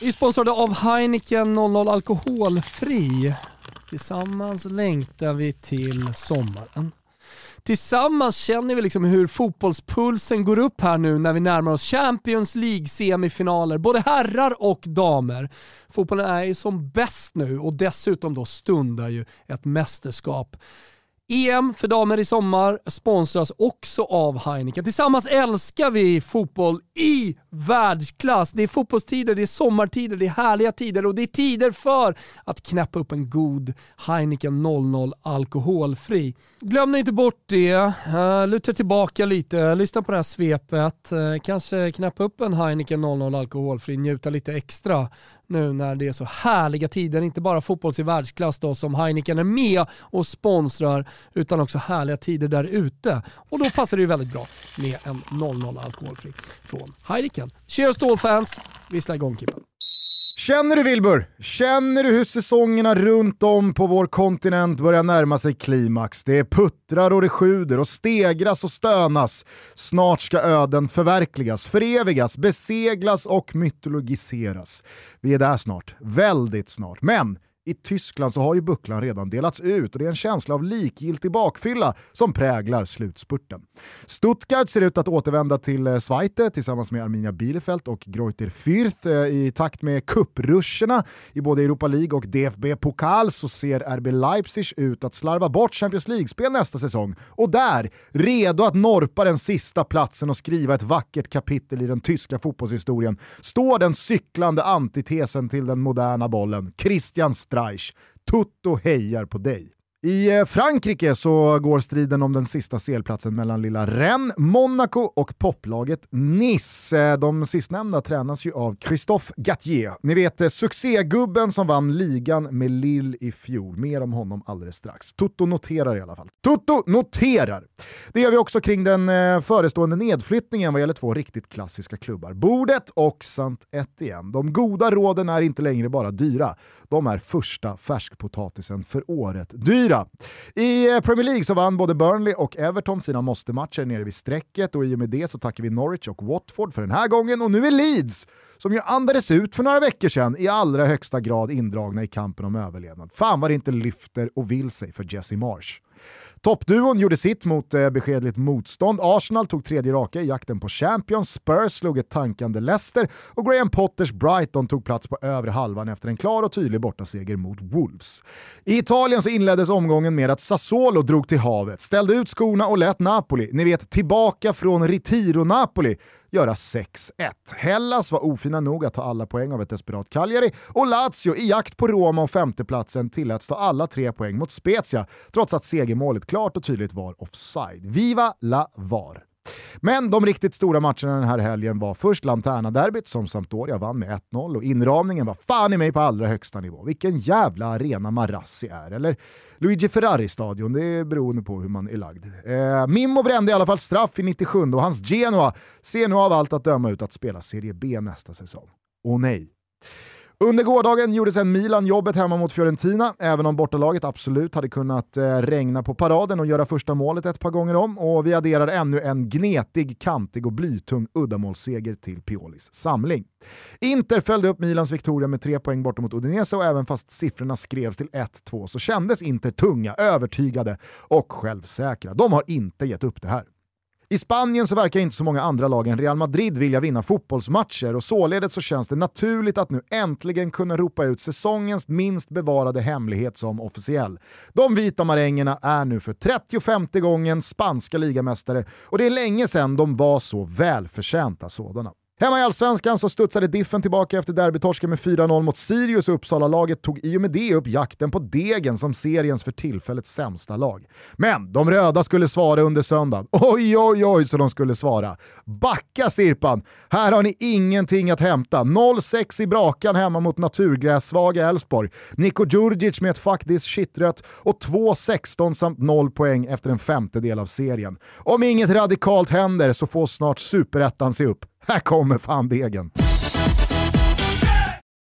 Vi är sponsrade av Heineken 00 Alkoholfri. Tillsammans längtar vi till sommaren. Tillsammans känner vi liksom hur fotbollspulsen går upp här nu när vi närmar oss Champions League-semifinaler, både herrar och damer. Fotbollen är ju som bäst nu och dessutom då stundar ju ett mästerskap. EM för damer i sommar sponsras också av Heineken. Tillsammans älskar vi fotboll i världsklass. Det är fotbollstider, det är sommartider, det är härliga tider och det är tider för att knäppa upp en god Heineken 00 alkoholfri. Glöm inte bort det, eh, luta tillbaka lite, lyssna på det här svepet, eh, kanske knäppa upp en Heineken 00 alkoholfri, njuta lite extra nu när det är så härliga tider. Inte bara fotbolls i världsklass då som Heineken är med och sponsrar, utan också härliga tider där ute. Och då passar det ju väldigt bra med en 00 alkoholfri från Heineken. Cheers då fans! Vissla igång Kippen! Känner du Wilbur? Känner du hur säsongerna runt om på vår kontinent börjar närma sig klimax? Det puttrar och det sjuder och stegras och stönas. Snart ska öden förverkligas, förevigas, beseglas och mytologiseras. Vi är där snart, väldigt snart. Men i Tyskland så har ju bucklan redan delats ut och det är en känsla av likgiltig bakfylla som präglar slutspurten. Stuttgart ser ut att återvända till eh, Schweiz tillsammans med Arminia Bielefeld och Greuther Fürth. Eh, I takt med kuppruscherna i både Europa League och DFB-pokal så ser RB Leipzig ut att slarva bort Champions League-spel nästa säsong och där, redo att norpa den sista platsen och skriva ett vackert kapitel i den tyska fotbollshistorien, står den cyklande antitesen till den moderna bollen, Christian Streich. Tutto hejar på dig. I eh, Frankrike så går striden om den sista selplatsen mellan lilla Rennes, Monaco och poplaget Nice. Eh, de sistnämnda tränas ju av Christophe Gattier. Ni vet eh, succégubben som vann ligan med Lille i fjol. Mer om honom alldeles strax. Toto noterar i alla fall. Toto noterar! Det gör vi också kring den förestående nedflyttningen vad gäller två riktigt klassiska klubbar. Bordet och Sant Etienne. De goda råden är inte längre bara dyra de är första färskpotatisen för året dyr dyra. I Premier League så vann både Burnley och Everton sina måste-matcher nere vid strecket och i och med det så tackar vi Norwich och Watford för den här gången och nu är Leeds som ju andades ut för några veckor sedan i allra högsta grad indragna i kampen om överlevnad. Fan vad det inte lyfter och vill sig för Jesse Marsh. Toppduon gjorde sitt mot eh, beskedligt motstånd. Arsenal tog tredje raka i jakten på Champions, Spurs slog ett tankande Leicester och Graham Potters Brighton tog plats på övre halvan efter en klar och tydlig bortaseger mot Wolves. I Italien så inleddes omgången med att Sassuolo drog till havet, ställde ut skorna och lät Napoli, ni vet tillbaka från Retiro-Napoli, göra 6-1. Hellas var ofina nog att ta alla poäng av ett desperat Cagliari och Lazio i jakt på Roma och femteplatsen tilläts ta alla tre poäng mot Spezia trots att segermålet klart och tydligt var offside. Viva la VAR! Men de riktigt stora matcherna den här helgen var först Lanterna-derbyt som Sampdoria vann med 1-0 och inramningen var fan i mig på allra högsta nivå. Vilken jävla arena Marassi är, eller Luigi Ferrari-stadion, det är beroende på hur man är lagd. Eh, Mimmo brände i alla fall straff i 97 och hans Genoa ser nu av allt att döma ut att spela Serie B nästa säsong. Åh nej. Under gårdagen gjorde sedan Milan jobbet hemma mot Fiorentina, även om bortalaget absolut hade kunnat eh, regna på paraden och göra första målet ett par gånger om. Och vi adderar ännu en gnetig, kantig och blytung uddamålsseger till Piolis samling. Inter följde upp Milans Victoria med tre poäng borta mot Udinese och även fast siffrorna skrevs till 1-2 så kändes Inter tunga, övertygade och självsäkra. De har inte gett upp det här. I Spanien så verkar inte så många andra lag än Real Madrid vilja vinna fotbollsmatcher och således så känns det naturligt att nu äntligen kunna ropa ut säsongens minst bevarade hemlighet som officiell. De vita marängerna är nu för 35 gången spanska ligamästare och det är länge sedan de var så välförtjänta sådana. Hemma i Allsvenskan så studsade Diffen tillbaka efter derbytorsken med 4-0 mot Sirius och Uppsala-laget tog i och med det upp jakten på Degen som seriens för tillfället sämsta lag. Men de röda skulle svara under söndagen. Oj, oj, oj så de skulle svara. Backa Sirpan! Här har ni ingenting att hämta. 0-6 i Brakan hemma mot naturgrässvaga Elfsborg. Niko Djurdjic med ett fuck this shitrött och 2-16 samt 0 poäng efter en femtedel av serien. Om inget radikalt händer så får snart superettan se upp. Här kommer fan degen.